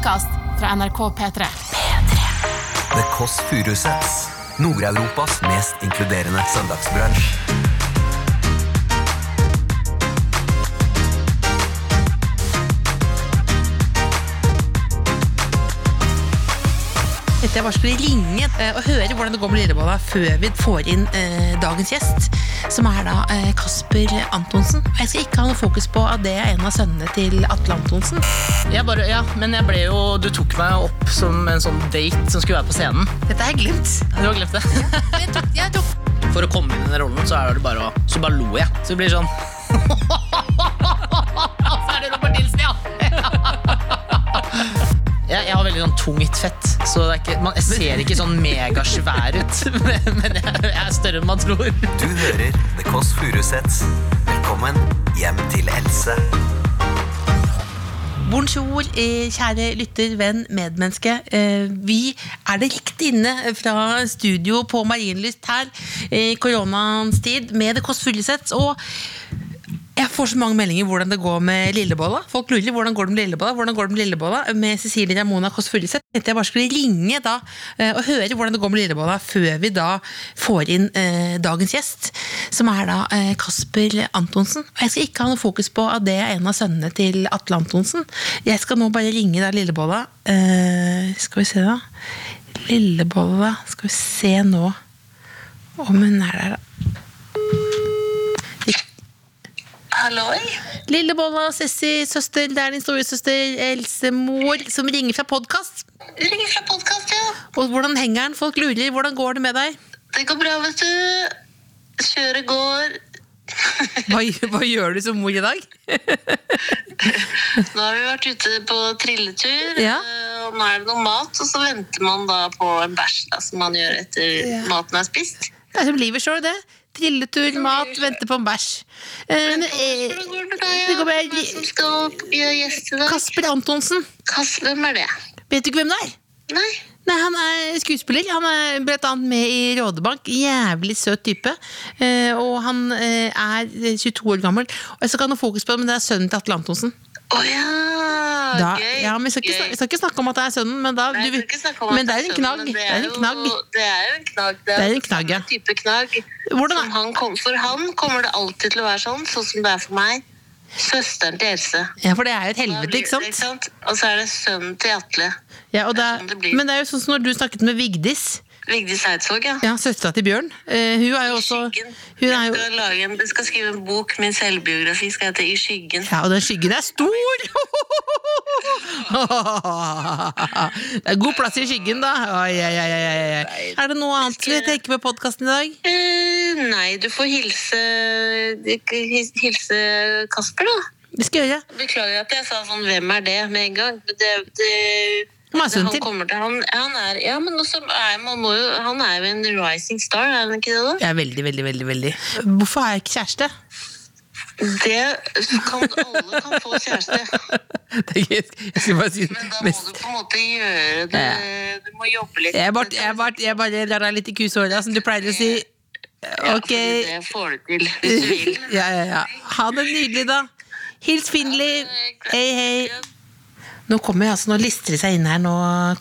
podkast fra NRK P3. The Kåss Furuseths. Nord-Europas mest inkluderende søndagsbransj. Jeg bare skulle ringe eh, og høre hvordan det går med Lillebolla før vi får inn eh, dagens gjest, som er da eh, Kasper Antonsen. Jeg skal ikke ha noe fokus på at det er en av sønnene til Atle Antonsen. Jeg bare, ja, men jeg ble jo, du tok meg opp som en sånn date som skulle være på scenen. Dette har jeg glemt. Du har glemt det. Jeg tok, jeg tok. For å komme inn i den rollen, så er det bare å Så bare lo jeg. Så det blir sånn Jeg, jeg har veldig sånn tungt fett, så det er ikke, man, jeg ser ikke sånn megasvær ut. Men, men jeg, jeg er større enn man tror. Du hører The Kåss Furuseths. Velkommen hjem til Else. Bonjour, eh, kjære lytter, venn, medmenneske. Eh, vi er direkte inne fra studio på Marienlyst her i koronaens tid med The Kåss Furuseths. Og jeg får så mange meldinger hvordan det går med Lillebolla. Folk lurer hvordan går det med Lillebolla hvordan går det med Lillebolla med Cecilie Ramona Kåss Furuseth. Tenkte jeg bare skulle ringe da eh, og høre hvordan det går med Lillebolla før vi da får inn eh, dagens gjest, som er da eh, Kasper Antonsen. Og jeg skal ikke ha noe fokus på at det er en av sønnene til Atle Antonsen. Jeg skal nå bare ringe da Lillebolla. Eh, skal vi se, da. Lillebolla Skal vi se nå om hun er der, da. Halloi? Lillebolla, Sessi, søster, det er din storesøster Else mor som ringer fra podkast. Ringer fra podkast, ja. Og hvordan henger den? Folk lurer. Hvordan går det med deg? Det går bra, vet du. Kjøret går. Hva, hva gjør du som mor i dag? Nå har vi vært ute på trilletur, Ja. eh, og nå er det noe mat. Og så venter man da på en bæsj, som man gjør etter maten er spist. Det er som livet sjøl, det. Trilletur, mat, vente på en bæsj. Eh, men, eh, Hvordan går med det. Hvem skal bli gjest i dag? Kasper Antonsen, Kasper, hvem er det? vet du ikke hvem det er? Nei? Nei, Han er skuespiller. Han er blant annet med i Rådebank. Jævlig søt type. Eh, og han eh, er 22 år gammel. Og jeg skal ikke ha fokus på det, men det er sønnen til Atle Antonsen. Oh, ja! Da, gøy. ja, vi skal, ikke, vi skal ikke snakke om at det er sønnen, men da Nei, du, Men det er sønnen, knagg. men Det er en jo- knagg. Det er en knagg. Det er en knagg, ja. type knagg. Som han kom, for han kommer det alltid til å være sånn, sånn som det er for meg. Søsteren til Else. Ja, for det er jo et helvete, ikke sant? Og så er det sønnen til Atle. Ja, det Det er sånn er, det men det er jo sånn som når du snakket med Vigdis, Vigdis Eidsvåg, ja. ja, søstera til Bjørn. Eh, hun er jo også hun er Jeg skal, en, jeg skal skrive en bok, min selvbiografi skal hete I skyggen. Ja, og den skyggen er stor! Det er god plass i skyggen, da. Oi, oi, oi. Er det noe annet vi tenker på podkasten i dag? Eh, nei, du får hilse, hilse Kasper, da. Det skal jeg gjøre. Beklager at jeg sa sånn 'hvem er det?' med en gang. Det, det, Han er det, til. kommer til han, han er, ja, men også er, man må jo, han er jo en rising star, er han ikke det? da? Ja, veldig, veldig, veldig. veldig Hvorfor har jeg ikke kjæreste? Det kan alle kan få kjæreste. Det er gøy. Si Men da må du på en måte gjøre det Du må jobbe litt. Jeg bare, jeg bare, jeg bare lar deg litt i kusåra, som du pleier å si. Ok. Ja, Det får du til hvis du vil. Ja, ja, ja. Ha det nydelig, da. Hils Finli. Hei, hei. Nå kommer altså, nå lister det seg inn her. Nå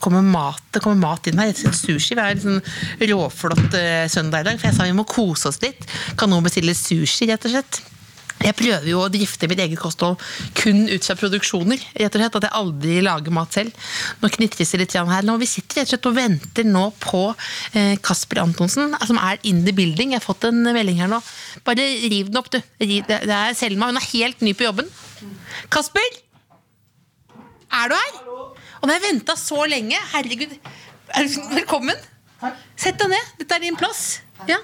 kommer mat, det kommer mat inn her. Sushi. Vi har en sånn råflott eh, søndag i dag. For jeg sa vi må kose oss litt. Kan noen bestille sushi, rett og slett? Jeg prøver jo å drifte mitt eget kosthold kun ut fra produksjoner. rett og slett, At jeg aldri lager mat selv. Nå knitres det litt her. Nå, vi sitter rett og slett og venter nå på eh, Kasper Antonsen, som er in the building. Jeg har fått en melding her nå. Bare riv den opp, du. Det er Selma. Hun er helt ny på jobben. Kasper? Er du her? Og nå har jeg venta så lenge. Herregud. Er velkommen. Sett deg ned. Dette er din plass. Ja.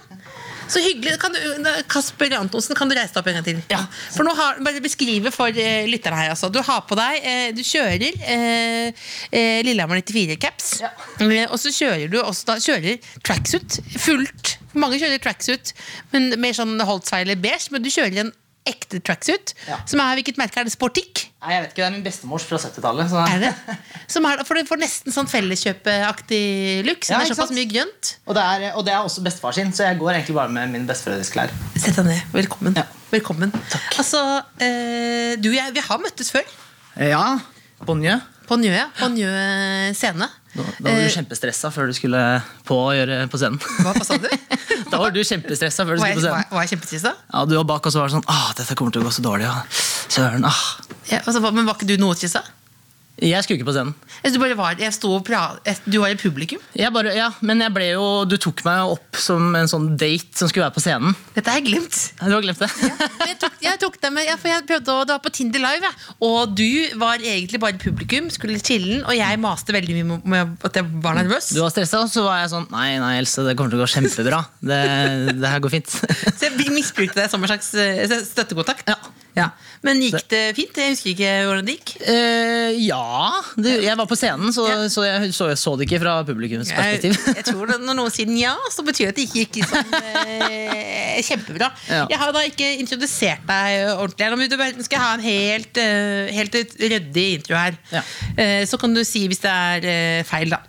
Så hyggelig. Kan du, Kasper Antonsen, kan du reise deg opp en gang til? Ja. For nå har, bare beskrive for eh, lytterne her. Altså. Du har på deg eh, Du kjører eh, Lillehammer 94-caps. Ja. og så kjører du også da, kjører tracksuit. Fullt. Mange kjører tracksuit, men mer sånn Holtzweiler beige. Men du kjører en ekte tracksuit. Ja. Som er hvilket merke er det? Sportic? Nei, jeg vet ikke, Det er min bestemors fra 70-tallet. så- Er det? Som er, for du får nesten sånn felleskjøpeaktig look. Som Ja, er såpass mye grønt. Og det, er, og det er også bestefar sin, så jeg går egentlig bare med min besteforeldres klær. Sett deg ned. Velkommen. Ja. Velkommen. Altså, eh, du og jeg, vi har møttes før. Ja, På Njø. På Njø, ja. På Njø scene. Da, da var Eh, du kjempestressa før du skulle på å gjøre på scenen. Hva, hva sa du? Da var du kjempestressa før du skulle på scenen. var jeg kjempestressa? Ja, Du var bak og så var det sånn ah, dette kommer til å gå så dårlig. Ja. Søren, ah. Ja, altså, men var ikke du noe stressa? Jeg skulle ikke på scenen. Du, bare var, du var i publikum. Bare, ja, men jeg ble jo, du tok meg opp som en sånn date som skulle være på scenen. Dette har jeg glemt. Du har glemt det? Ja, Jeg tok, jeg tok det med, for jeg prøvde å, Det var på Tinder Live, ja. og du var egentlig bare publikum, skulle chille'n, og jeg maste veldig mye med- med at jeg var nervøs. Du var stressa, og så var jeg sånn Nei, nei, Else, det kommer til å gå kjempebra. Det, det her går fint. Så jeg misbrukte det som en slags eh, støttekontakt. Ja. Ja. Men gikk det fint? Jeg husker ikke hvordan det gikk. Eh, ja. Det, jeg var på scenen, så, Ja. så jeg så, så det ikke fra publikums Jeg, perspektiv. jeg tror det, Når noen sier ja, så betyr det at det ikke gikk sånn eh, kjempebra. Ja. Jeg har da ikke introdusert deg ordentlig. Nå du- skal jeg ha en helt, eh, helt ryddig intro her. Ja. Eh, så kan du si hvis det er eh, feil, da.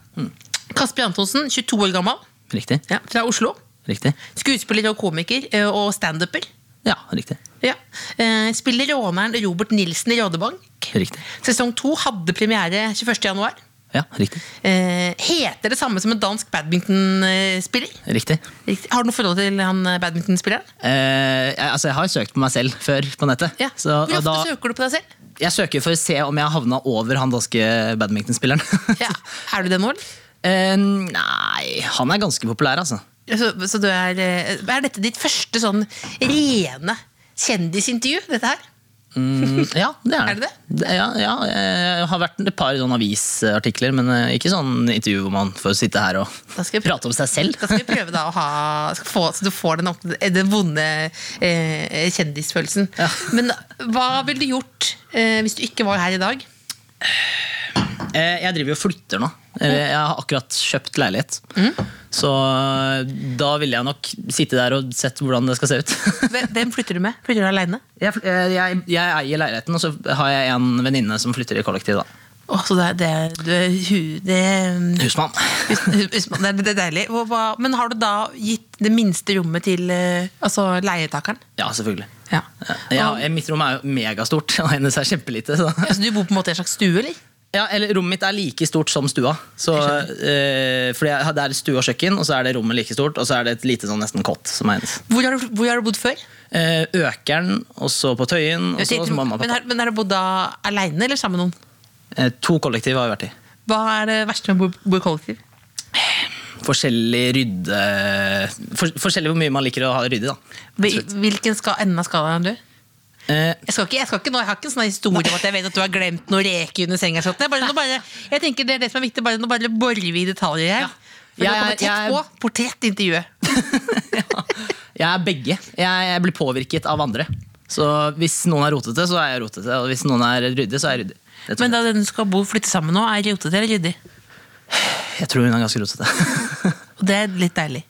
Kasper Antonsen, 22 år gammel, Riktig. ja, fra Oslo. Riktig. Skuespiller og komiker eh, og standuper. Ja, riktig. Ja. Eh, spiller råneren Robert Nilsen i Rådebank. Riktig. Sesong to hadde premiere 21. januar. Ja, riktig. Eh, heter det samme som en dansk badmintonspiller? Riktig. Riktig. Har du noe forhold til han eh, badmintonspilleren? Eh, jeg, altså, jeg har søkt på meg selv før på nettet. Ja. Så, Hvor ofte da, søker du på deg selv? jeg søker for å se om jeg havna over han danske badmintonspilleren. Ja. Er du det nå, eller? Eh, nei, han er ganske populær, altså. Så, så du er, eh, er dette ditt første sånn rene kjendisintervju? Dette her? Mm, ja, det er Er det Ja, ja, jeg har vært et par sånne avisartikler, men eh, ikke sånn intervju hvor man får sitte her og prøve, prate om seg selv. da skal vi prøve da å ha få, Så du får den, den vonde eh, kjendisfølelsen. Ja. Men hva ville du gjort eh, hvis du ikke var her i dag? Eh, Jeg driver jo og flytter nå. Jeg har akkurat kjøpt leilighet. Mm. Så eh, da ville jeg nok sitte der og sett hvordan det skal se ut. Hvem- flytter du med? Flytter du aleine? Jeg, eh, jeg, jeg eier leiligheten, og så har jeg en venninne som flytter i kollektiv. da Oh, så det, det, hu- det, Husmann. husmann, det, er- det deilig. Men har du da gitt det minste rommet til eh, altså leietakeren? Ja, selvfølgelig. Ja. Ja, mitt rom er jo megastort, og hennes er kjempelite. Så. Altså, du bor på en måte i en slags stue, eller? Ja, eller Rommet mitt er like stort som stua. Så, eh, fordi jeg, Det er stue og kjøkken, og så er det rommet like stort, og så er det et lite sånn nesten kott. som er hennes. Hvor har du, hvor har du bodd før? Eh, Økeren, og så på Tøyen, og så hos mamma og men, pappa. har, men har du bodd da aleine eller sammen med noen? Eh, to kollektiv har vi vært i. Hva er det verste med å bo- bo i kollektiv? Forskjellig rydde for, Forskjellig hvor mye man liker å ha ryddig, da. Hvil- Hvilken skal, enden av skalaen er du? Eh, Jeg, skal ikke, jeg, skal ikke nå, jeg har ikke en sånn historie om at jeg vet at du har glemt noen reker under senga. sånn. Jeg, bare, bare, jeg tenker det er det som er viktig, bare, nå bare borer vi i detaljer her. For Jeg kommer er- tett jeg på portrettintervjuet. jeg er begge. Jeg, blir påvirket av andre. Så hvis noen er rotete, så er jeg rotete. Og hvis noen er ryddig, så er jeg ryddig. Men da den du skal bo flytte sammen nå, er rotete eller ryddig? jeg tror hun er ganske rotete. Og det er litt deilig.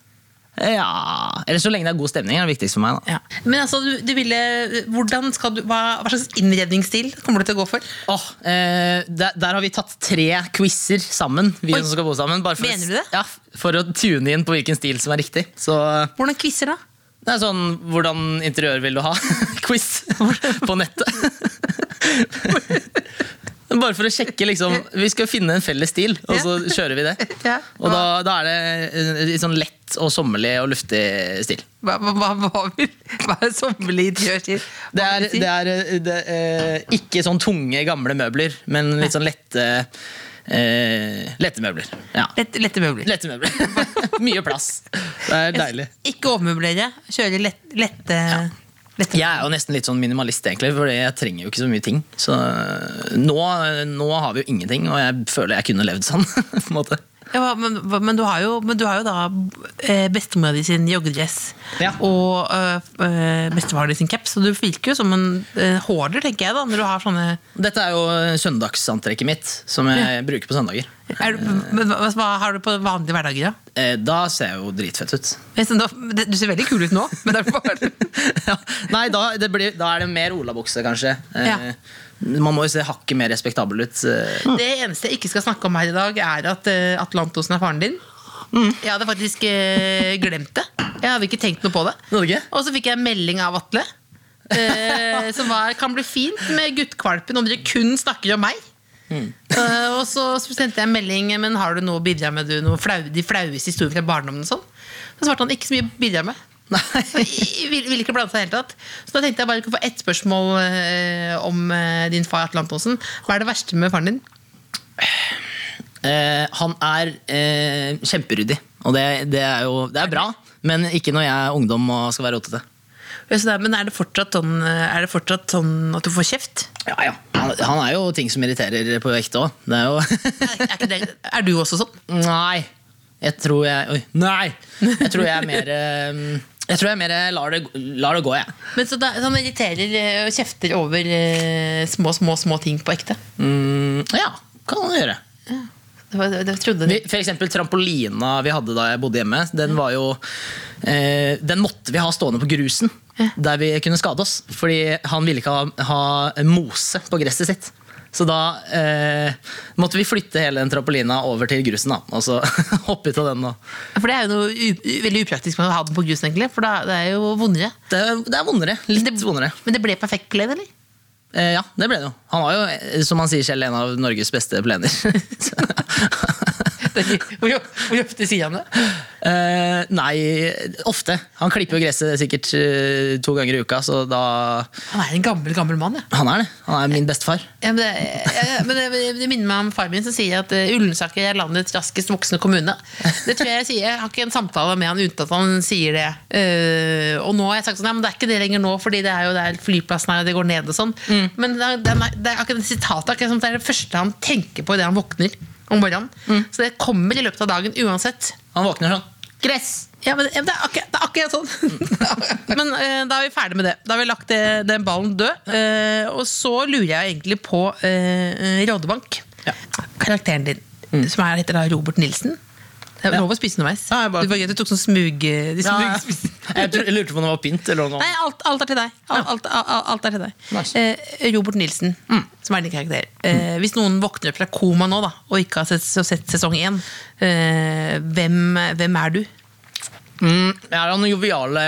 Ja Eller så lenge det er god stemning, er det viktigste for meg. Ja. Men altså, du, du ville, du, hva, hva slags innredningsstil kommer du til å gå for? Åh, eh, der, der har vi tatt tre quizer sammen. Vi Oi. som skal bo sammen for, Mener du det? Ja, for å tune inn på hvilken stil som er riktig. Så Hvordan quizer da? det er sånn Hvordan interiør vil du ha? Quiz på nettet. Bare for å sjekke, liksom. Vi skal finne en felles stil, og så kjører vi det. Og da, da er det litt sånn lett og sommerlig og luftig stil. Hva, hva, hva, hva, er sommerlig interiørstil? Det er, det er, eh, det eh, ikke sånn tunge, gamle møbler, men litt sånn lette eh, Lette møbler. Ja. Lett, lette møbler. Lette møbler. Mye plass. Det er deilig. Ikke overmøblere. Kjøre lett, lette, lette Jeg er jo nesten litt sånn minimalist, egentlig, for jeg trenger jo ikke så mye ting. Så eh, nå, nå har vi jo ingenting, og jeg føler jeg kunne levd sånn. på en måte. Ja, men, men, du har jo, men du har jo da eh, bestemora di sin joggedress Ja. og eh, eh, bestefaren din sin caps, så du virker jo som en eh, hoarder, tenker jeg, da, når du har sånne Dette er jo søndagsantrekket mitt, som jeg bruker på søndager. er du, men, hva, har du på vanlige hverdager, da? Eh, Da ser jeg jo dritfett ut. Du ser veldig kul ut nå, men det er ja. Nei, da, det blir, da er det mer olabukse, kanskje. Eh, Ja. Man må jo se hakket mer respektabel ut. eh. Det eneste jeg ikke skal snakke om her i dag, er at Atlantosen er faren din. Jeg hadde faktisk eh, glemt det. Jeg hadde ikke tenkt noe på det. Norge? Og så fikk jeg en melding av Atle. eh, som var kan bli fint med guttkvalpen om dere kun snakker om meg. Eh, og så sendte jeg en melding Men har du noe å bidra med, du? Noe flau, de flaueste historier fra barndommen? og sånn Så svarte han ikke så mye å bidra med. Nei. Ville vil ikke blande seg i det hele tatt. Så da tenkte jeg bare å få ett spørsmål eh, om eh, din far Atle Antonsen. Hva er det verste med faren din? Eh, han er eh, kjemperyddig, og det, det er jo det er bra. Men ikke når jeg er ungdom og skal være rotete. Ja, så det er- Men er det, fortsatt sånn, eh, er det fortsatt sånn at du får kjeft? Ja, ja. Han, han er jo ting som irriterer på ekte òg. Det er jo Er, er, ikke det, er du også sånn? Nei. Jeg tror jeg Oi. Nei! Jeg tror jeg er mer eh, Jeg tror jeg mer lar det, lar det gå, jeg. Men så da, så Han irriterer eh, og kjefter over eh, små, små små ting på ekte? Mm, ja, kan han gjøre. Det var, det, det trodde Vi, for eksempel trampolina vi hadde da jeg bodde hjemme, den var jo eh, Den måtte vi ha stående på grusen. Der vi kunne skade oss. Fordi han ville ikke ha, ha mose på gresset sitt. Så da eh, måtte vi flytte hele den trampolina over til grusen. da Og så hoppe ut av den. Og. For det er jo noe veldig upraktisk med å ha den på grusen, egentlig. For da, det er jo vondere. Det, det er vondere. Litt vondere. Men det ble perfekt plen, eller? Eh, ja, det ble det jo. Han var jo, eh, som han sier selv, en av Norges beste plener. Hvor, hvor ofte sier han det? Uh, nei, ofte. Han klipper jo gresset sikkert uh, to ganger i uka, så da Han er en gammel, gammel mann, ja. Han er det. Han er min bestefar. Ja, men det, ja, men det, det minner meg om far min som sier at uh, Ullensaker er landets raskest voksende kommune. Det tror Jeg jeg sier, jeg har ikke en samtale med han uten at han sier det. Uh, og nå har jeg sagt sånn, ja, men det er ikke det lenger nå, fordi det er jo der flyplassen er, og det går ned og sånn. Men det er, det, er, det er akkurat det sitatet akkurat som det er det første han tenker på idet han våkner om morgenen. Så det kommer i løpet av dagen uansett. Han våkner sånn. Gress! Ja, men det, er akkurat, det er akkurat sånn. men uh, da er vi ferdig med det. Da har vi lagt det, den ballen død. Uh, og så lurer jeg egentlig på uh, Rådebank. Ja. Karakteren din, som er, heter da Robert Nilsen. Det er lov å spise underveis. Ja, bare- Du, var gøy, du tok sånn smug... De Ja, ja. Jeg, tror, jeg lurte på om det var pynt. Eller noe. Nei, alt, alt er til deg. Alt, alt, er til deg. Nice. Eh, Robert Nilsen, som er din karakter. Eh, hvis noen våkner opp fra koma nå da, og ikke har sett, sett sesong én, eh, hvem, hvem er du? Mm, jeg er den joviale,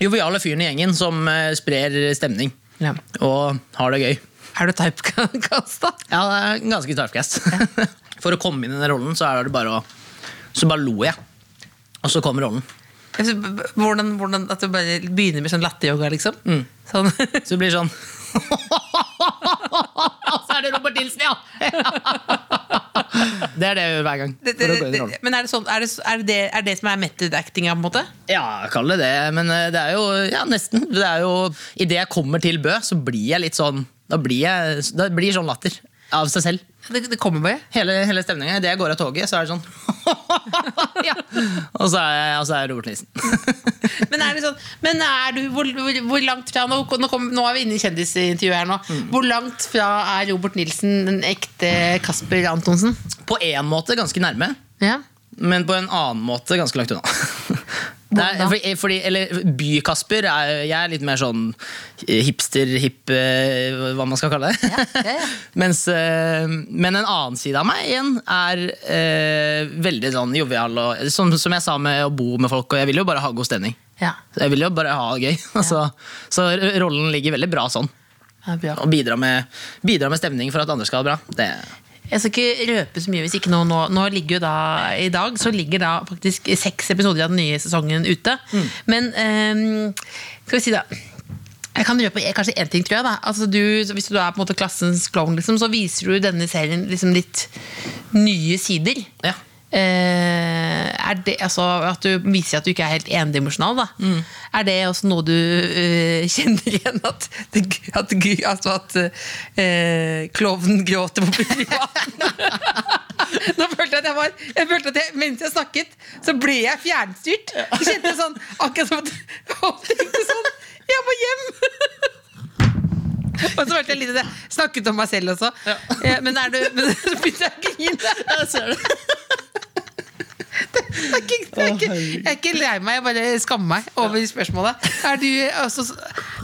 joviale fyren i gjengen som eh, sprer stemning. Ja. Og har det gøy. Er du typecast, da? Ja, det er ganske typecast. For å komme inn i den rollen, så er det bare å Så bare lo jeg. Og så kom rollen. Altså, Hvordan, hvordan At du bare begynner med sånn latteryoga, liksom? Sånn. Så det blir sånn Så er det Robert Nilsen, ja! det er det jeg gjør hver gang. Det, det, det, men er det, sånn, er, det, er, det, er det som er method actinga, på en måte? Ja, kall det det. Men eh, det er jo ja, nesten. Det er jo Idet jeg kommer til Bø, så blir jeg litt sånn Da blir jeg da blir sånn latter av seg selv. Det, det kommer bare. Hele, hele stemninga. Idet jeg går av toget, så er det sånn ja. Og så er jeg, og så er jeg Robert Nilsen. Men er det sånn Men er du hvor, hvor, langt fra Nå, nå, kom, nå er vi inne i kjendisintervjuet her nå. Hvor langt fra er Robert Nilsen den ekte Kasper Antonsen? På én måte ganske nærme, Ja. men på en annen måte ganske langt unna. Det er, fordi, fordi, eller By-Kasper er Jeg er litt mer sånn hipster, hipp eh, Hva man skal kalle det. ja, ja. Mens, eh, men en annen side av meg igjen er eh, veldig sånn jovial. Og, som, som jeg sa med å bo med folk, og jeg vil jo bare ha god stemning. ja. Jeg vil jo bare ha det gøy. Så, så rollen ligger veldig bra sånn. ja. Å bidra med, bidra med stemning for at andre skal ha det bra. Det, Jeg skal ikke røpe så mye hvis ikke noe nå, nå ligger jo da I dag så ligger da faktisk seks episoder av den nye sesongen ute. Men ehm, skal vi si da jeg kan røpe kanskje én ting, tror jeg. da altså du, Hvis du er på en måte klassens klovn, liksom, så viser du denne serien liksom litt nye sider. ja. Eh, det, altså, at du viser at du ikke er helt endimensjonal. da Er det også noe du uh, kjenner igjen? At, at, at, altså at uh, klovnen gråter på privaten? Nå følte jeg at jeg var jeg følte at jeg, Mens jeg snakket, så ble jeg fjernstyrt. Så kjente jeg sånn Akkurat som at jeg tenkte sånn Jeg må hjem! Og så følte jeg litt at jeg snakket om meg selv også. Ja. Men, er du, men så begynte jeg å grine. Jeg ser det. Jeg er, ikke, jeg, er ikke, jeg er ikke lei meg, jeg bare skammer meg over spørsmålet. Er du, altså,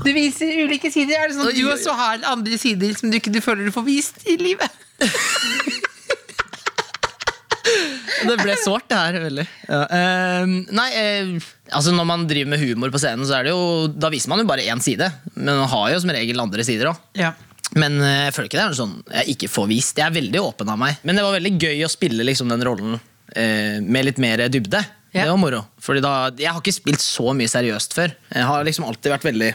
du viser ulike sider. Er det sånn at du også har andre sider som du ikke du føler du får vist i livet? Det ble sårt, det her. veldig ja. eh, Nei, eh, altså Når man driver med humor på scenen, så er det jo Da viser man jo bare én side. Men man har jo som regel andre sider òg. Ja. Men eh, jeg føler ikke det er sånn jeg ikke får vist. Jeg er veldig åpen av meg. Men det var veldig gøy å spille liksom, den rollen eh, med litt mer dybde. Ja. Det var moro. Fordi da, jeg har ikke spilt så mye seriøst før. Jeg har liksom alltid vært veldig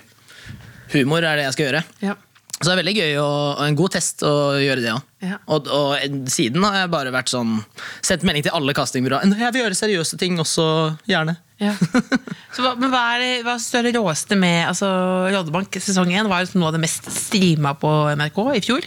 Humor er det jeg skal gjøre. Ja. Så det er veldig gøy og, og en god test å gjøre det òg. Ja. Og, og siden har jeg bare vært sånn sendt melding til alle castingbyråer. Jeg vil gjøre seriøse ting også, gjerne. Ja. Så, hva- men hva er det, hva er det råeste med altså, Rådebank sesong 1? var noe av det mest streama på NRK i fjor.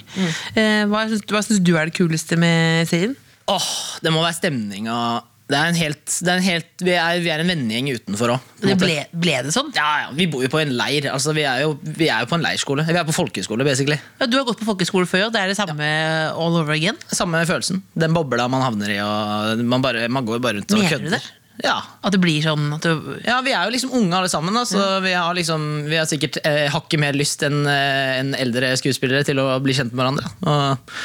Eh, hva, syns, hva syns du er det kuleste med serien? Åh, det må være stemninga. Det er en helt, det er en helt, vi, er, vi er en vennegjeng utenfor òg. Ble, ble det sånn? Ja, ja, Vi bor jo på en leir. Altså, vi, er jo, vi er jo på en leirskole. Vi er på folkeskole, basically. Ja, du har gått på folkeskole før, og det er det samme all over again? Samme følelsen. Den bobla man havner i, og man, bare, man går bare rundt og Mener du kødder. det? Ja. At det blir sånn at du ja, vi er jo liksom unge alle sammen. Altså, så vi, har liksom, vi har sikkert eh, hakket mer lyst enn en eldre skuespillere til å bli kjent med hverandre. Og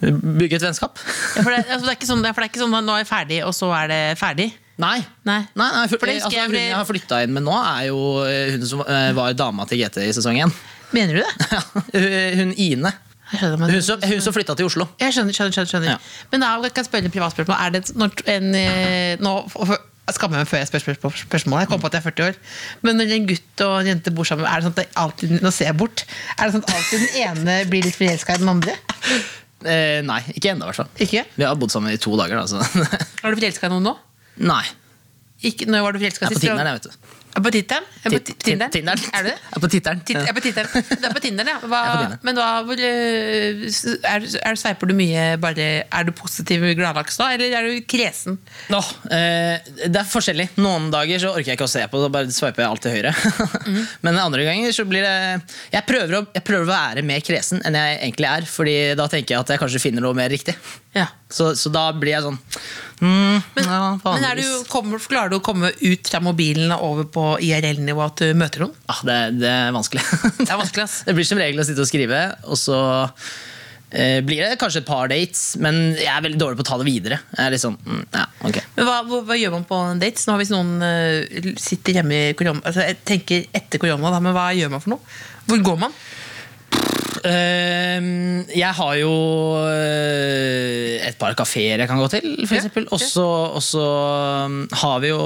bygge et vennskap. ja, for, det, altså, det er ikke sånn, for det er ikke sånn at nå er jeg ferdig, og så er det ferdig. Nei. Nei. Nei, nei for, For altså, hun jeg har flytta inn med nå, er jo eh, hun som eh, var dama til GT i sesong 1. Mener du det? Ja, hun- Ine. Skjønner, men- Hun som, hun som flytta til Oslo. Jeg skjønner, skjønner, skjønner. Ja. Men da kan jeg spørre et privatspørsmål. Er det når en, eh, nå, skammer jeg meg før jeg spør spørsmål spørsmålet. Jeg kom på at jeg er 40 år. Men når en gutt og en jente bor sammen, er det sånn at det alltid, nå ser jeg bort, er det sånn at alltid den ene blir litt forelska i den andre? Eh, nei, ikke ennå, i hvert fall. Ikke? Vi har bodd sammen i to dager. Da, så. Har du forelska i noen nå? nei. Ikke, når var du forelska Jeg er på Tinder, jeg, vet du. Er på tittelen? Er på Ti- ti- Tinderen? Tinderen. Er du det? Jeg er på titteren. Titt- Jeg er på tittelen. Du er på Tinderen, ja. Hva, Jeg på men hva, eh, er, er, sveiper du mye bare Er du positiv gladlaks da, eller er du kresen? Nå, eh, det er forskjellig. Noen dager så orker jeg ikke å se på, da bare sveiper jeg alt til høyre. Mm. Men andre ganger så blir det jeg prøver, å, jeg prøver å være mer kresen enn jeg egentlig er, Fordi da tenker jeg at jeg kanskje finner noe mer riktig. Ja. Så, så da blir jeg sånn mm, ja, Men du, kommer, klarer du å komme ut fra mobilen og over på IRL-nivå at du møter noen? ah, det, det er vanskelig. Det er vanskelig, det blir som regel å sitte og skrive, og så eh, blir det kanskje et par dates, men jeg er veldig dårlig på å ta det videre. Jeg er litt sånn, mm, ja, ok. Men hva, hva, hva gjør man på en date? Nå Hvis noen uh, sitter hjemme i korona altså, Jeg tenker etter korona, da, men hva gjør man for noe? Hvor går man? Ehm, jeg har jo eh, et par kafeer jeg kan gå til, ja. Og så har vi jo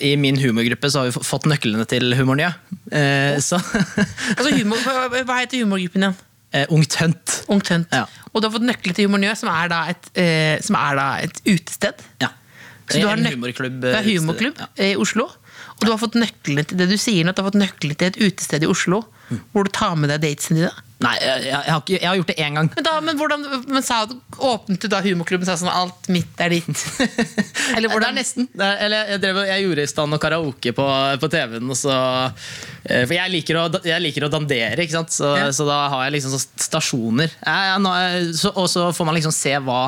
I min humorgruppe så har vi fått nøklene til Humornø. ja. så Altså, humor, hva, heter humorgruppen igjen? eh, Ungt Hunt. Ungt Hunt. Ja. Og du har fått nøkkel til Humornø, som er da et, eh, som er da et utested. Ja. Så du har En humorklubb. Det eh, er humorklubb Ja. i Oslo. Og du har fått nøklene til det du sier nå, at du har fått nøklene til et utested i Oslo. Mm. Hvor du tar med deg datesene dine. Nei, jeg, jeg, har ikke, jeg har gjort det én gang. Men, da, men hvordan men sa, åpnet du da humorklubben og sa sånn alt mitt er ditt? Eller Det hvordan? er nesten. Det er, eller jeg, drev, jeg gjorde i stand noe karaoke på, på TV-en. Og så, eh, for jeg liker, å, jeg liker å dandere, ikke sant? Så, Ja. så da har jeg liksom stasjoner. Ja, ja, nå, er- så, og så får man liksom se hva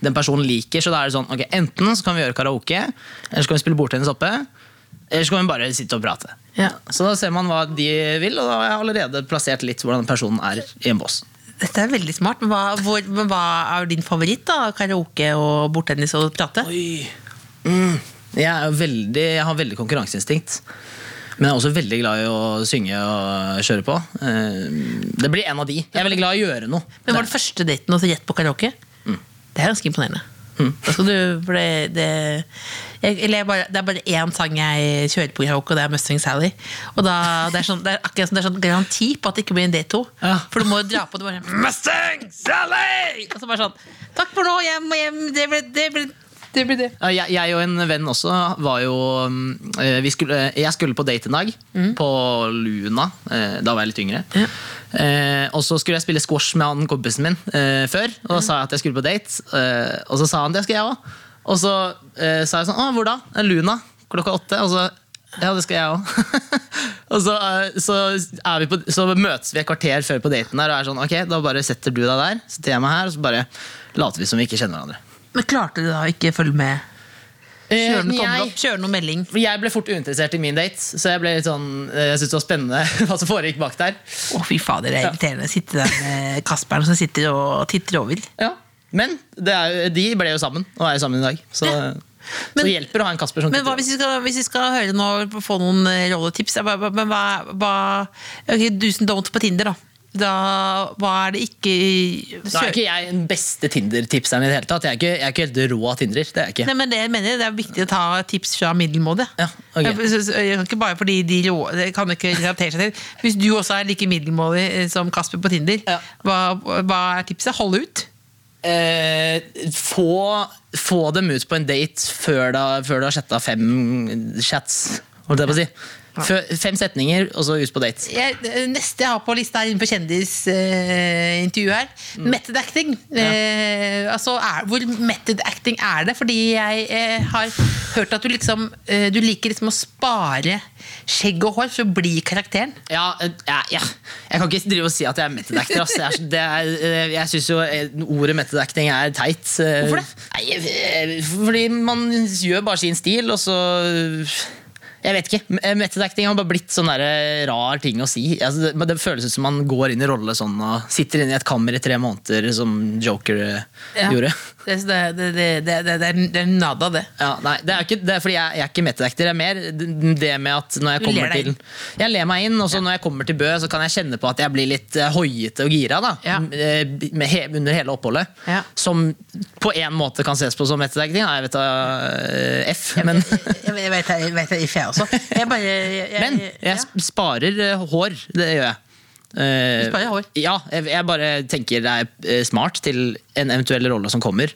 den personen liker. Så da er det sånn, ok, Enten så kan vi gjøre karaoke, eller så kan vi spille bordtennis oppe. Eller så kan vi bare sitte og prate. Ja. Så da ser man hva de vil, og da har jeg allerede plassert litt hvordan personen er i en bås. Dette er veldig smart. Men hva, hvor, men hva er din favoritt? da? Karaoke og bordtennis og prate? Oi. Mm. Jeg, er veldig, jeg har veldig konkurranseinstinkt. Men jeg er også veldig glad i å synge og kjøre på. Eh, Det blir en av de. Jeg er veldig glad i å gjøre noe. Men Var det første daten også rett på karaoke? Mm. Det er ganske imponerende. Skal du, for det, det, jeg, bare, det er bare én sang jeg kjører på karaoke, og det er Mustang Sally. Og da, det, er sånn, det, er akkurat som, det er sånn garanti på at det ikke blir en D2. Ja. For du må jo dra på det bare Mustang Sally! Og så bare sånn Takk for nå, hjem og hjem. Det ble det. Ble, det, ble det. Ja, Jeg, jeg og en venn også var jo mm, eh, vi skulle, Jeg skulle på date en dag, på Luna. eh, Da var jeg litt yngre. Eh, og så skulle jeg spille squash med han kompisen min eh, før. Og da sa jeg at jeg skulle på date, eh, og så sa han det skal jeg òg. Og så eh, sa jeg sånn Å, hvor da? «Eh, Luna. Klokka åtte. Og så ja, det skal jeg òg. og så, eh, så, vi på, så møtes vi et kvarter før på daten der og er sånn Ok, da bare setter du deg der, setter jeg meg her, og så bare later vi som vi ikke kjenner hverandre. Men klarte du da å ikke følge med? Noe, Eh, tommel opp, kjøre noe melding? Jeg ble fort uinteressert i min date, så jeg ble litt sånn, eh, jeg syntes det var spennende hva som foregikk bak der. Å, fy fader, det er irriterende. å Sitte der med Kasperen som sitter og titter over. Ja. Men det er, de ble jo sammen, og er jo sammen i dag. Så, Men- så hjelper å ha en Kasper som Men hva hvis vi skal, hvis vi skal høre nå, få noen eh, rolletips? Men hva, hva okay, Do's and don'ts på Tinder, da. Da var det ikke Nå er ikke jeg den beste Tinder-tipseren i det hele tatt. Jeg er ikke, jeg er ikke helt rå av Tinder. Det er jeg ikke. Nei, men det, jeg det er viktig å ta tips fra middelmådige. Ja, okay. Jeg, så- jeg ikke bare fordi de rå, det kan ikke relatere seg til. Hvis du også er like middelmådig som Kasper på Tinder, Ja. hva, hva er tipset? Hold ut. Eh, få, få dem ut på en date før du har chatta fem chats. Holdt jeg på å si. Fem setninger, og så ut på date. Jeg, neste jeg har på lista innenfor kjendisintervju her, Mm. method acting. Eh, altså, er, hvor method acting er det? Fordi jeg eh, har hørt at du liksom eh, Du liker liksom å spare skjegg og hår for å bli karakteren. Ja, eh, ja, ja. Jeg kan ikke drive og si at jeg er method actor. Altså. Jeg, er, det er, eh, jeg syns jo eh, ordet method acting er teit. eh, Hvorfor det? Nei, eh, fordi man gjør bare sin stil, og så Jeg vet ikke. Eh, Method acting har bare blitt sånn der rar ting å si. Altså, det, det føles ut som man går inn i rolle sånn og sitter inne i et kammer i tre måneder, som Joker eh, Ja. gjorde. Det, det, det, det, det, det, det, er, det nada, det. Ja, nei, det er, ikke, det er fordi jeg, jeg er ikke metadekter. Det er mer det med at når jeg kommer til. Jeg ler meg inn, og så når jeg kommer til Bø, så kan jeg kjenne på at jeg blir litt eh, hoiete og gira. da Ja. Eh, med he, Under hele oppholdet. Ja. Som på en måte kan ses på som metadekting. jeg vet da eh, F, men, Jeg, jeg vet jeg vet det, jeg også. Jeg bare jeg, jeg, men jeg ja. sparer hår. Det gjør jeg. Eh, Du? Ja, jeg, jeg bare tenker det er eh, smart til en eventuell rolle som kommer.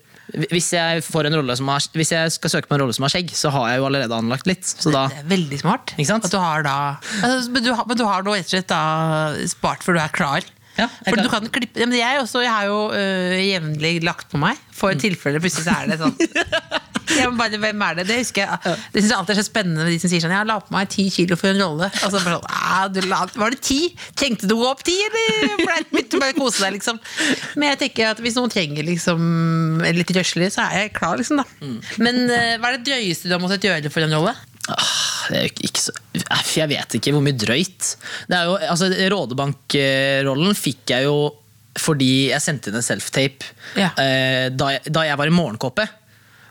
Hvis jeg, får en rolle som har, hvis jeg skal søke på en rolle som har skjegg, så har jeg jo allerede anlagt litt. Så da, Det er veldig smart. At du har da, altså, men, du har, men du har da rett og slett da spart for du er klar. Ja, jeg for du kan klippe, ja, men jeg, også, jeg har jo øh, jevnlig lagt på meg, for Mm. tilfelle plutselig så er det sånn men bare, hvem er det? Det husker jeg Det synes jeg alltid er så spennende med de som sier sånn Jeg la på meg ti kilo for en rolle. Og så bare sånn, «Ah, du la, Var det ti? Trengte du å gå opp ti, eller begynte litt bare kose deg, liksom? Men jeg tenker at hvis noen trenger liksom litt røslig, så er jeg klar, liksom, da. Mm. Men øh, hva er det drøyeste du har måttet gjøre for en rolle? Så, jeg vet ikke hvor mye drøyt. Det er jo, altså, Rådebank-rollen fikk jeg jo fordi jeg sendte inn en self-tape Ja. eh, da, jeg, da jeg var i morgenkåpe.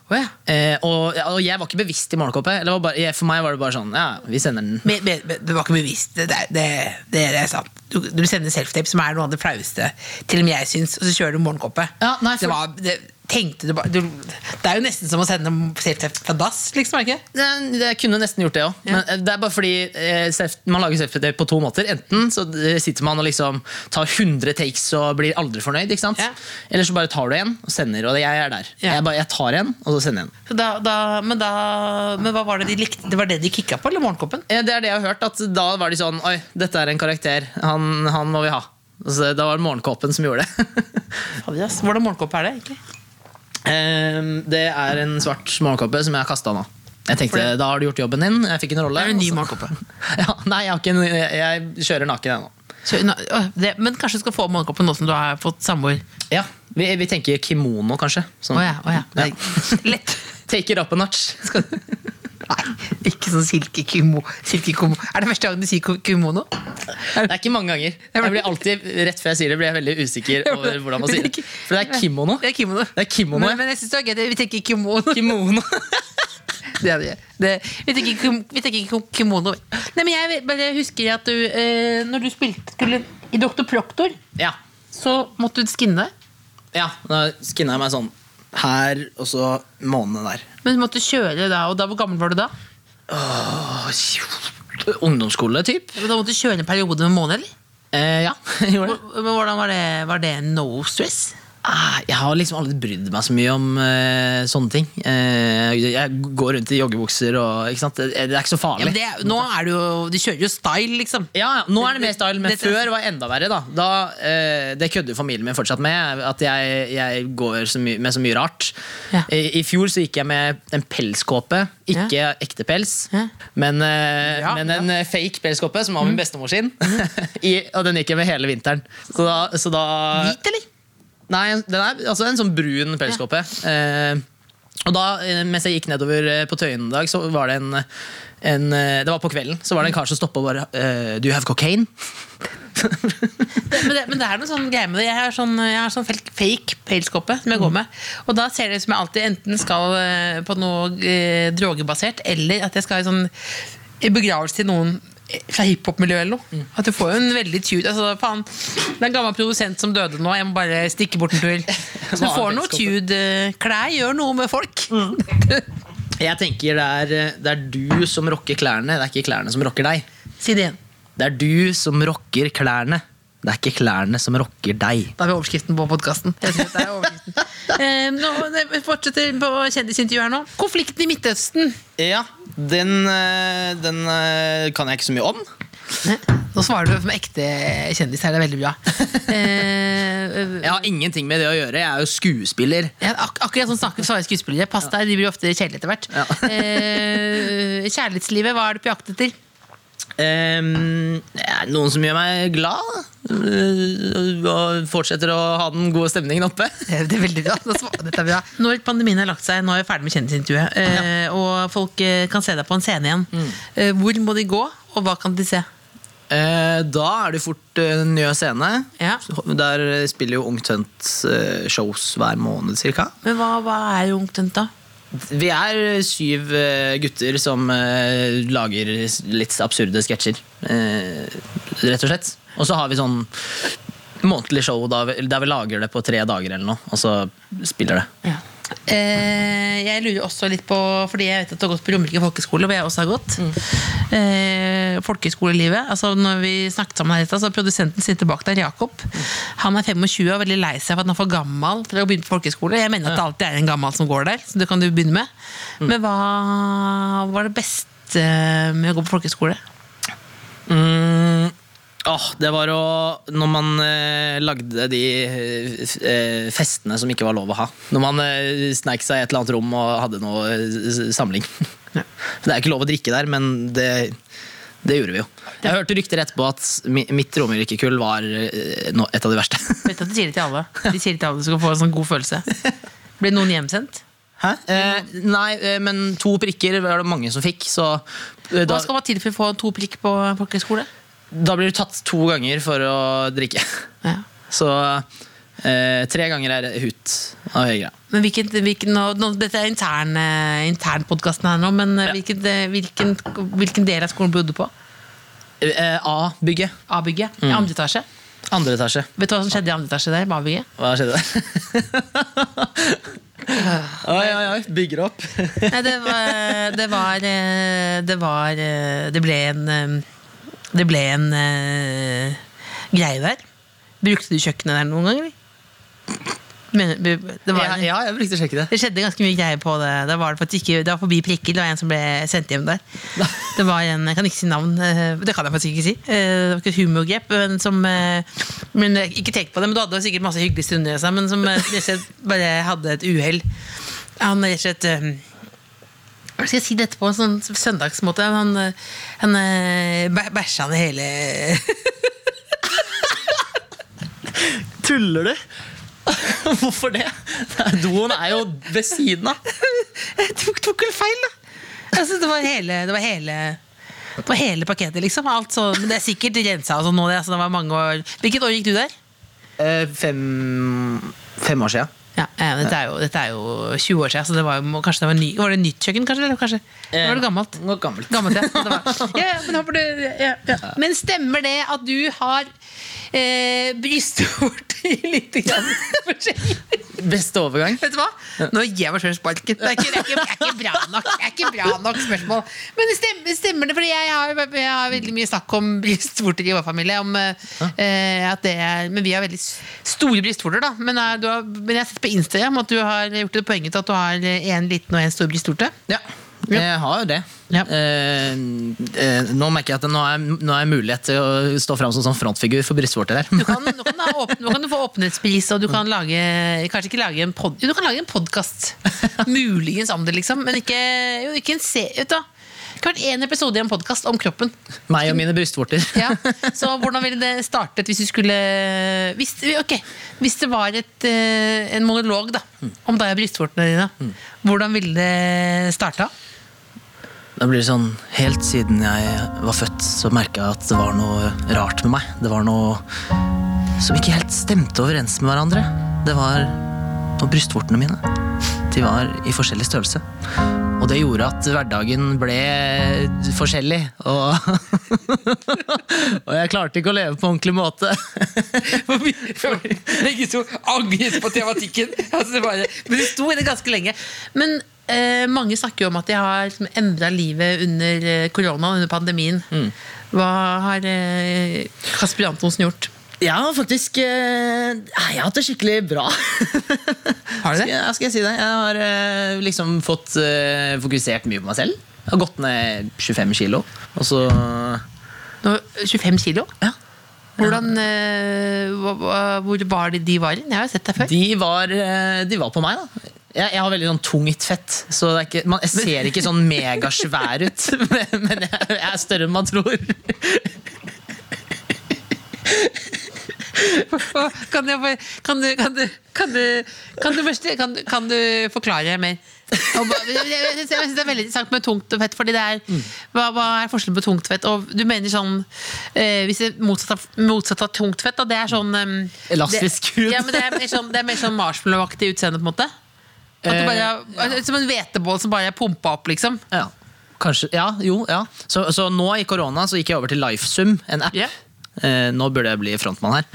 Å ja. Eh, og, og jeg var ikke bevisst i. Bare, for meg var det bare sånn Ja, vi sender den. Men, men, men du var ikke bevisst. Det, det, det, det, er sant. Du, du sender self-tape, som er noe av det flaueste, til og med jeg syns, og så kjører du morgenkoppet. Ja, nei, for- det var, det, tenkte du bare du, Det er jo nesten som å sende self-tape fra dass, liksom. er det ikke? Det, det kunne nesten gjort det òg. Ja. Men det er bare fordi eh, self, man lager self-tape på to måter. Enten så eh, sitter man og liksom tar 100 takes og blir aldri fornøyd. ikke sant? Ja. Eller så bare tar du en og sender, og jeg er der. Ja. Jeg, bare, jeg tar en, og så sender jeg en. Så da, da, men, da, men hva var det de likte? Det var det de kicka på, eller morgenkoppen? Ja, det er det jeg har hørt. At da var de sånn Oi, dette er en karakter. Han, han må vi ha. Så da var det morgenkåpen som gjorde det. Fader. Hvordan morgenkåpe er det, egentlig? Ehm, det er en svart morgenkåpe som jeg har kasta nå. Jeg tenkte, Da har du gjort jobben din. Jeg fikk en rolle. Det er en ny morgenkåpe. Ja, nei, jeg, har ikke jeg, kjører naken ennå. Nå- men kanskje du skal få morgenkoppen nå som du har fått samboer? Ja, vi, vi tenker kimono, kanskje. Sånn. Oh ja. oh ja. Lett. Take it up a notch. Nei, ikke sånn silkekumo. Silkekumo. Er det første gang du sier ku- kumono? Det er ikke mange ganger. Jeg blir alltid, Rett før jeg sier det, blir jeg veldig usikker over hvordan man sier det. For det er kimono. Det er kimono. Det er kimono, Men, men jeg syns det er gøy. Vi tenker kimono. Kimono. Det er det. det vi, tenker, vi tenker kim- kimono. Nei, men jeg jeg husker at du, eh, når du spilte skulle, i Dr. Proctor, Ja. så måtte du skinne ja, da skinna jeg meg sånn her, og så månedene der. Men du måtte kjøre da, og da, hvor gammel var du da? Åh, Ungdomsskole, typ. Men Da måtte du kjøre en periode med måned, eller? Eh, ja, jeg gjorde det. Men hvordan var det? Var det no stress? Ah, Jeg har liksom aldri brydd meg så mye om uh, sånne ting. Uh, jeg går rundt i joggebukser og? Det, det er ikke så farlig. Ja, det, nå er det jo De kjører jo style, liksom. Ja, ja, nå er det mer style, men Dette- før var det enda verre. da, da uh, Det kødder familien min fortsatt med, at jeg, jeg går så med så mye rart. Ja. I, I fjor så gikk jeg med en pelskåpe, ikke ekte pels, Ja. men, Ja, men en fake pelskåpe som var min bestemor sin. I, og den gikk jeg med hele vinteren. Så da, så da Hvit, eller? Nei, den er altså en sånn brun pelskåpe. Eh, og da, eh, mens jeg gikk nedover eh, på Tøyen en dag, så var det en, en eh, Det var på kvelden, så var det en kar som stoppa og bare eh, Do you have cocaine? Men det, men det er noe sånn greie med det. Jeg har sånn, jeg har sånn fake pelskåpe som jeg går med. Og da ser det ut som jeg alltid enten skal på noe eh, drogebasert, eller at jeg skal i sånn i begravelse til noen fra hiphop-miljøet eller Mm. At du får jo en veldig tune altså, faen, Det er en gammel produsent som døde nå, jeg må bare stikke bort en tur. Så du får noe tude. Klær gjør noe med folk. Mm. Jeg tenker det er, det er du som rocker klærne, det er ikke klærne som rocker deg. si det igjen. Det er du som rocker klærne, det er ikke klærne som rocker deg. Da har vi overskriften på podkasten. Eh, nå fortsetter på kjendisintervju her nå. Konflikten i Midtøsten. Ja, den, eh, den eh, kan jeg ikke så mye om. Nå svarer du med ekte kjendis her, det er veldig bra. Eh, Jeg har ingenting med det å gjøre, jeg er jo skuespiller. Ja, ak akkurat sånn snakker svarer skuespillere. Pass deg, de blir ofte kjedelige etter hvert. Ja. Eh, kjærlighetslivet, hva er du på jakt etter? Er noen som gjør meg glad, eh, og fortsetter å ha den gode stemningen oppe. Eh, Det er veldig bra. Dette er bra. Når pandemien har lagt seg, nå er vi ferdig med kjendisintervjuet, ja. og folk eh, kan se deg på en scene igjen. mm. hvor må de gå, og hva kan de se? Eh, da er det fort en Njø scene. Ja. Der spiller jo Ungt Hønt eh, shows hver måned, cirka. Men hva, hva er Ungt Tønt, da? Vi er syv eh, gutter som eh, lager litt absurde sketsjer. eh, rett og slett. Og så har vi sånn månedlig show da vi, der vi lager det på tre dager eller noe, og så spiller det. Eh, jeg lurer også litt på, fordi jeg vet at du har gått på Romerike folkeskole, hvor jeg også har gått. Eh, folkeskolelivet. Altså, når vi snakket sammen her, i stad, så Produsenten sitter bak der, Jakob. Han er 25 og veldig lei seg for at han er for gammel til å begynne på folkeskole. Jeg mener at det alltid er en gammel som går der, så det kan du begynne med. Men hva var det beste med å gå på folkeskole? Mm, åh, det var å Når man eh, lagde de eh, festene som ikke var lov å ha. Når man eh, sneik seg i et eller annet rom og hadde noe eh, samling. samling. Det er ikke lov å drikke der, men det, det gjorde vi jo. Jeg hørte rykter etterpå at mi- mitt romerikekull var eh, no- et av de verste. Vet du at De sier det til alle. De sier det til alle Du skal få en sånn god følelse. Ble noen hjemsendt? Hæ? Eh, nei, eh, men to prikker var det mange som fikk. Så eh, Hva skal man til for å få to prikk på folkeskole? Da blir du tatt to ganger for å drikke. Ja. Så eh, tre ganger er hut av Høyre. Men hvilken, hvilken, nå, nå, dette er intern, eh, internpodkasten her nå, men eh, Ja. hvilken, eh, hvilken, hvilken del av skolen bodde du på? A-bygget. A-bygget? I andre etasje? Andre etasje. Vet du hva som skjedde i andre etasje der? A-bygget? Hva skjedde der? oi, oi, oi. Bygger opp. Nei, det var Det var Det, var, det ble en Det ble en eh, greie der. Brukte du kjøkkenet der noen ganger? Men, det, var, ja, ja, jeg brukte sjekke det. Det skjedde ganske mye greier på det. Det var, det faktisk ikke, det var forbi prikker. Det var en som ble sendt hjem der. Det var en, Jeg kan ikke si navn. eh, Det kan jeg faktisk ikke si. Eh, Det var ikke et humorgrep. Men som eh, men Ikke tenk på det, men du hadde sikkert masse hyggelige stunder. i seg, Men som bare hadde et uhell. Han rett og slett hva skal jeg si dette på en sånn søndagsmåte? Han, eh, han eh, bæsja ned hele Tuller du? Hvorfor det? Doen er jo ved siden av. Jeg tok, tok vel feil, da. Altså, det var hele Det var hele det var hele pakketet, liksom. Alt så, men det er sikkert rensa og sånn nå. Det, altså, det var mange år. Hvilket år gikk du der? Eh, fem, fem år siden. Ja, eh, dette, er jo, dette er jo 20 år siden, så det var, jo- kanskje det var, ny, var det nytt kjøkken? kanskje? Eller kanskje? Var det gammelt? Noe gammelt. Gammelt, ja. Det var. Ja, men, ja, ja. men stemmer det at du har eh, brystvorter litt grann forskjellig? Beste overgang. Vet du hva? Nå gir jeg meg sjøl sparken. Det er ikke, det, er ikke, det, er ikke bra nok, det er ikke bra nok spørsmål. Men det stemmer, stemmer det, fordi jeg har, jeg har veldig mye snakk om brystvorter i vår familie. Om, eh, at det er, men vi har veldig store brystvorter, da. Men, eh, du har, men jeg har sett på Instagram at du har gjort det poenget at du har en liten og en stor brystvorte. Ja, jeg har jo det. Ja. Eh, eh, nå merker jeg at nå er, nå er mulighet til å stå fram som sånn frontfigur for brystvorter her. Du kan, nå, kan åpne, nå kan du få åpenhetspris, og du kan lage Kanskje ikke lage en pod, du kan lage en podkast. Muligens om det, liksom. Men ikke, jo, ikke en se... Vet du vært én episode i en podkast om kroppen. Meg og mine brystvorter. Ja, så hvordan ville det startet hvis du skulle Hvis, okay. hvis det var et, eh, en monolog da om deg og brystvortene dine, hvordan ville det starta? Da blir det sånn Helt siden jeg var født, så merka jeg at det var noe rart med meg. Det var noe som ikke helt stemte overens med hverandre. Det var Og brystvortene mine. De var i forskjellig størrelse. Og det gjorde at hverdagen ble forskjellig. Og, og jeg klarte ikke å leve på ordentlig måte. Begge to angret på tematikken. Altså, det bare, men det sto i det ganske lenge. Men mange snakker jo om at de har liksom, endra livet under eh, korona, under pandemien. Hva har eh, Kasper Antonsen gjort? Jeg har faktisk eh, Jeg har hatt det skikkelig bra. Har du Skal jeg, skal jeg si det? Jeg har eh, liksom fått eh, fokusert mye på meg selv. Jeg har gått ned 25 kilo. Og så Nå, 25 kilo? Ja. Hvordan, eh, hvor var de, de var? Jeg har jo sett deg før. De var, eh, de var på meg, da. Jeg, jeg har veldig sånn tungt fett, så det ikke, man, jeg ser ikke sånn megasvær ut. Men, men jeg, jeg er større enn man tror. Kan, jeg, kan, du, kan, du, kan, du, kan, du, kan, du, kan du forklare mer? Jeg synes det er veldig interessant med tungt fett. Fordi det er, hva, hva er forskjellen på tungt fett? Og du mener sånn eh, Hvis det er motsatt av, motsatt av tungt fett, da, det er sånn um, Elastisk hud. ja, men det er mer sånn, det er mer sånn marshmallow-aktig utseende, på en måte? At det bare, er- som en hvetebål som bare er pumpa opp, liksom? Ja, kanskje, ja, jo, ja. Så, så nå i korona så gikk jeg over til Lifesum, en app. Yeah. Eh, nå burde jeg bli frontmann her.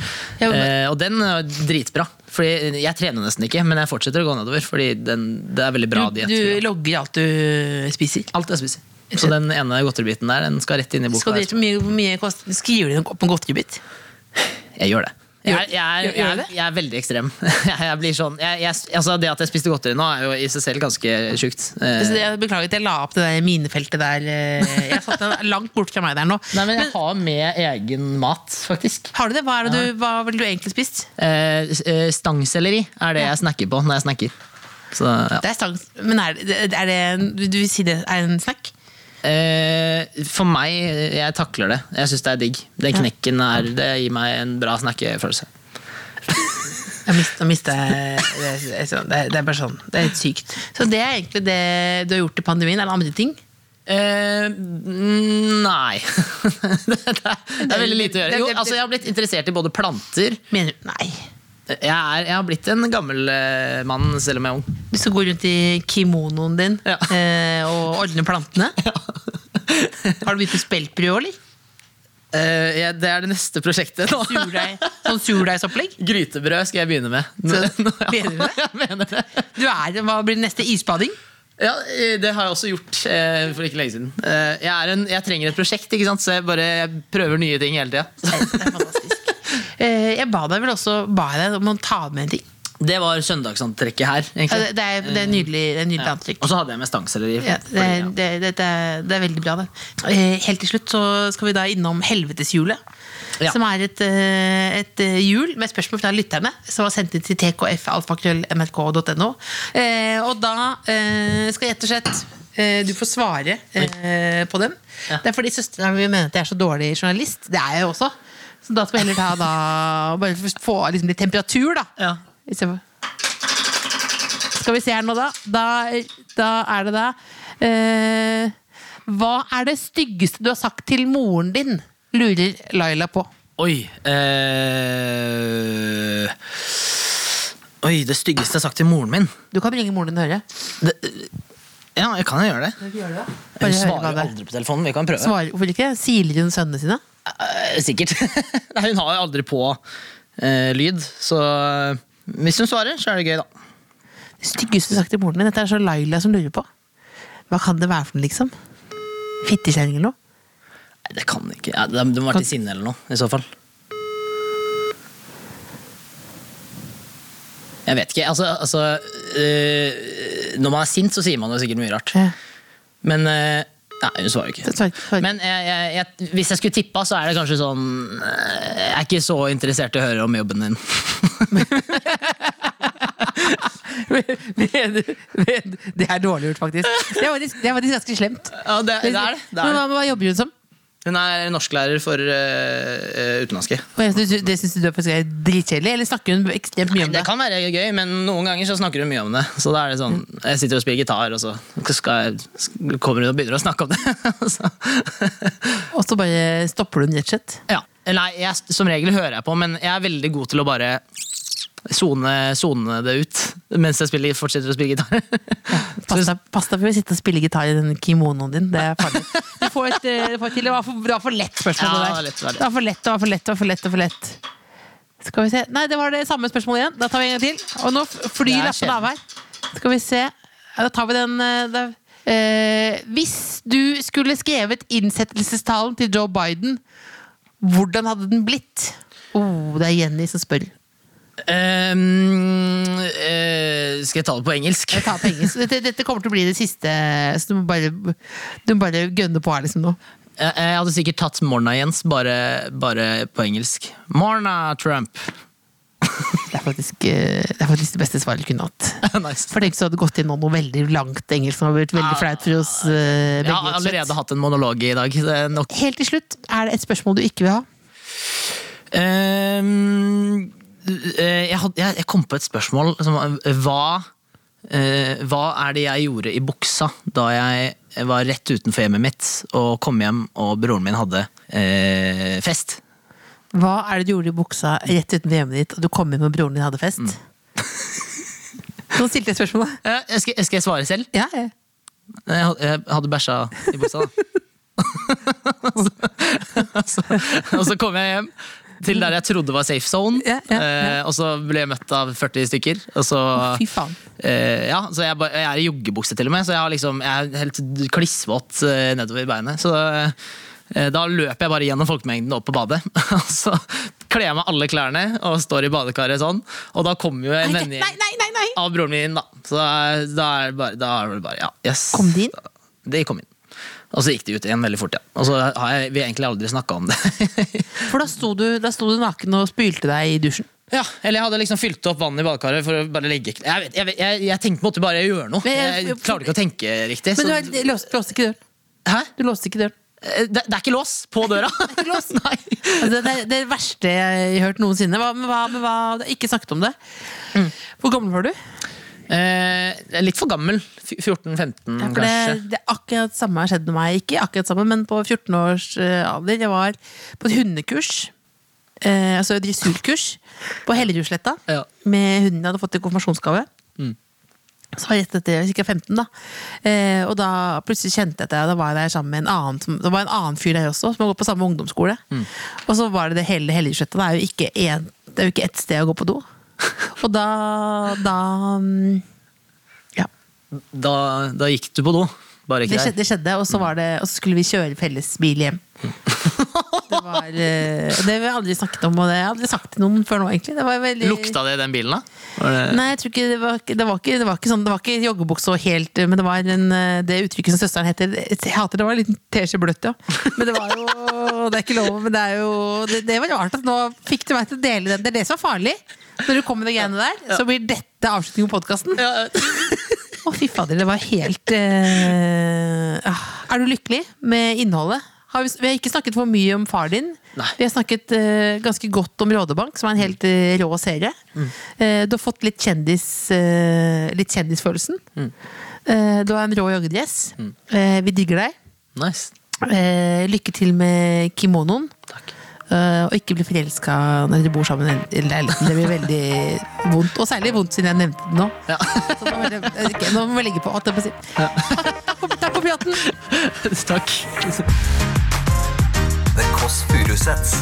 Eh, og den er dritbra. Fordi Jeg trener nesten ikke, men jeg fortsetter å gå nedover. Fordi den, det er veldig bra Du, diett. du logger alt du spiser. Alt jeg spiser. Så den ene godteribiten der, den skal rett inn i boka. Skal du mye, mye kost, Skriver du opp en godteribit? Jeg gjør det. Jeg, jeg, jeg, jeg, er veldig ekstrem. Jeg, blir sånn, altså det at jeg spiste godteri nå, er jo i seg selv ganske sjukt. Eh, jeg beklager at jeg la opp det der minefeltet der. eh, Jeg satt langt bort fra meg der nå. Nei, men jeg har med egen mat, faktisk. Har du det? Hva, er det du, hva ville du egentlig spist? Eh, stangselleri er det jeg snakker på når jeg snakker. Så, ja. Det er stang, men er det, er det Du vil si det er en snack? Eh, for meg, jeg takler det. Jeg syns det er digg. Den knekken er, det gir meg en bra snakkefølelse. Jeg mista, mistet det, det, er- er bare sånn. Det er helt sykt. Så det er egentlig det du har gjort i pandemien? Er det andre ting? Eh, mm, nei. det, er, det er veldig lite å gjøre. Jo, altså, jeg har blitt interessert i både planter Mener du Nei. Jeg, er, jeg har blitt en gammel eh, mann selv om jeg er ung. Du skal gå rundt i kimonoen din Ja. eh, og ordne plantene? Har du begynt med speltbrød, eller? Eh, ja, det er det neste prosjektet nå. Surdeig, sånn surdeigsopplegg? Grytebrød skal jeg begynne med. Nå, Nå- ja, mener du det? Jeg mener det. Du er, hva blir det neste? Isbading? Ja, eh, det har jeg også gjort eh, for ikke lenge siden. Eh, jeg, en, jeg trenger et prosjekt, ikke sant? så jeg bare jeg prøver nye ting hele tida. Det er fantastisk. Eh, Jeg ba deg vel også ba deg om å ta med en ting. Det var søndagsantrekket her. Ja. Det det er, det er nydelig, det er nydelig antrekk. Og så hadde jeg med stangselleri. Ja, det, det, er, det er veldig bra, det. Eh, Helt til slutt så skal vi da innom Helveteshjulet. Ja. Som er et, eh, et eh, hjul med spørsmål fra lytterne, som var sendt inn til tkfalfakrøll.nrk.no. Eh, Og da eh, skal rett og slett eh, du får svare eh, på dem. Ja. Det er fordi søstera mi mener at jeg er så dårlig journalist. Det er jeg jo også. Så da skal vi heller ta da Bare få liksom litt temperatur, da. Ja. Istedenfor. Skal vi se her nå, da. Da, da er det da eh, Hva er det styggeste du har sagt til moren din? Lurer Laila på. Oi eh, Oi, det styggeste jeg har sagt til moren min. Du kan ringe moren din og høre. Det, ja, jeg kan jo gjøre det. Bare Hun svarer er. aldri på telefonen. Vi kan prøve. Svarer, hvorfor ikke? Siler hun sønnene sine? Eh, Sikkert. Hun har jo aldri på eh, lyd, så eh, hvis hun svarer, så er det gøy, da. Det styggeste sagt til moren din? Dette er så Laila som lurer på. Hva kan det være for noe, liksom? Fittekjerring eller noe? Nei, det kan ikke ja, De de må vært i sinne eller noe, i så fall. Jeg vet ikke. Altså, altså eh, Når man er sint, så sier man jo sikkert mye rart. Ja. Men eh, Nei, hun svarer svarer ikke- Men jeg, jeg, jeg, hvis jeg skulle tippa, så er det kanskje sånn eh, Jeg er ikke så interessert i å høre om jobben din. det er dårlig gjort, faktisk. Det er faktisk, det er faktisk ganske slemt. Ja, det, det er det. det, Men er hva, hva jobber hun som? Hun er norsklærer for uh, utenlandske. Det syns du er dritkjedelig? Eller snakker hun ekstremt mye om Det det? kan være gøy, men noen ganger så snakker hun mye om det. Så da er det sånn, Jeg sitter og spiller gitar, og så jeg, kommer hun og begynner å snakke om det. Og så bare stopper hun rett og slett? ja. Nei, jeg, som regel hører jeg på, men jeg er veldig god til å bare sone, det ut. mens jeg spiller, fortsetter å spille gitar. Pass deg pass deg for å sitte og spille gitar i den kimonoen din. Det er farlig. Du får et, eh, du får et til. Det var for, det var for lett spørsmål. Ja, det, var lett, det var det var for lett, det var for lett, det var for lett. Det var for lett. Skal vi se. Nei, det var det samme spørsmålet igjen. Da tar vi en gang til. Og nå flyr lappene av her. Skal vi se. Ja, Da tar vi den eh, da. Eh, hvis du skulle skrevet innsettelsestalen til Joe Biden, hvordan hadde den blitt? Oh, det er Jenny som spør. Ehm, uh, skal jeg ta det på engelsk? Jeg tar på engelsk. Dette, dette kommer til å bli det siste, så du må bare, du må bare gønne på her liksom nå. Jeg, jeg hadde sikkert tatt Morna Jens, bare, bare på engelsk. Morna, Trump. Det er faktisk, eh, det, er faktisk det beste svaret du kunne hatt. nice. For tenk så hadde det gått inn noe veldig langt engelsk som hadde blitt veldig flaut for oss eh, Jeg har allerede hatt en monolog i dag. Det nok. Helt til slutt, er det et spørsmål du ikke vil ha? Um, jeg, had, jeg, jeg kom på et spørsmål som hva, eh, hva er det jeg gjorde i buksa da jeg var rett utenfor hjemmet mitt og kom hjem og broren min hadde eh, fest? Hva er det du gjorde i buksa rett utenfor hjemmet ditt, og du kom hjem og broren din hadde fest? Mm. Nå stilte jeg spørsmålet. Eh, skal, skal jeg svare selv? Ja, ja. Jeg, jeg hadde bæsja i buksa, da. og, så, og så kom jeg hjem til der jeg trodde var safe zone, Ja, ja, ja. eh, og så ble jeg møtt av 40 stykker. Og så, Fy faen. eh, ja, så jeg, jeg er i joggebukse til og med, så jeg, har liksom, jeg er helt klissvåt eh, nedover beinet. Så eh, da løper jeg bare gjennom folkemengden opp på badet. og så kler jeg meg alle klærne og står i badekaret sånn. Og da kommer jo en vennegjeng av broren min, da. Så da, da er det bare, er det bare ja, yes. Kom de inn? De kom inn. Og så gikk det ut igjen veldig fort, ja. Og så har jeg, vi egentlig aldri snakka om det. For da sto, du, da sto du naken og spylte deg i dusjen. ja, Eller jeg hadde liksom fylt opp vann i badekaret for å bare legge Jeg, vet, jeg, jeg, jeg tenkte måtte bare gjøre noe. Jeg- Jeg klarte ikke å tenke riktig. Men du, Så, låste, låste ikke døren. hæ? Du låste ikke døren. Eh, Det, det er ikke lås på døra! det lås. Altså, det, det er det verste jeg har hørt noensinne. Hva, hva, hva, ikke snakket om det. Mm. Hvor gammel var du? Eh, litt for gammel. 14-15, Ja, kanskje. det, det akkurat samme har skjedd med meg. Ikke akkurat samme, men på 14 års eh, alder. Jeg var på et hundekurs. Eh, altså dressurkurs på Hellerudsletta. Ja. Med hunden jeg hadde fått i konfirmasjonsgave. Mm. Så var jeg rett etter, ca. ikke 15 da. Eh, og da plutselig kjente jeg at jeg da var jeg der sammen med en annen som- Det var en annen fyr der også, som har gått på samme ungdomsskole. Mm. Og så var det det hele Hellerudsletta. Det er jo ikke en, det er jo ikke ett sted å gå på do. Og da, da mm, Ja. Da, da gikk du på do. Bare ikke Det skjedde, det skjedde og, så var det, og så skulle vi kjøre felles bil hjem. Det var eh, Det har vi aldri snakket om, og det har jeg aldri sagt til noen før nå, egentlig. Det var veldig Lukta det i den bilen, da? Var det... Nei, jeg tror ikke det var, ikke- det var ikke, det var ikke sånn Det var ikke joggebukse og helt Men det var en, eh, det uttrykket som søsteren heter Jeg hater det var en liten teskje bløtt, ja. Men det var jo Det er ikke lov, men det er jo Det, det var rart at nå fikk du meg til å dele den. Det er det som er farlig. Når du kommer med de greiene der, så blir dette avslutningen på podkasten. Ja, Å, fy fader, det var helt eh, ah. Er du lykkelig med innholdet? Har vi, vi har ikke snakket for mye om far din. Nei. Vi har snakket uh, ganske godt om Rådebank, som er en helt uh, rå serie. Eh, du har fått litt, kjendis, litt kjendisfølelsen. Eh, du har en rå joggedress. Eh, vi digger deg. nice. Lykke til med kimonoen. Eh, og ikke bli forelska når dere bor sammen i leiligheten. Det blir veldig vondt. Og særlig vondt siden jeg nevnte det nå. Ja. Så nå, må jeg- okay, nå må vi legge på. jeg. Takk, for- takk for praten! Takk. The Kåss Furuseths.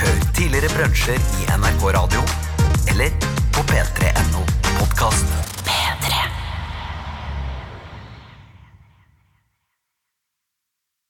Hør tidligere brunsjer i NRK Radio eller på p3.no podkast.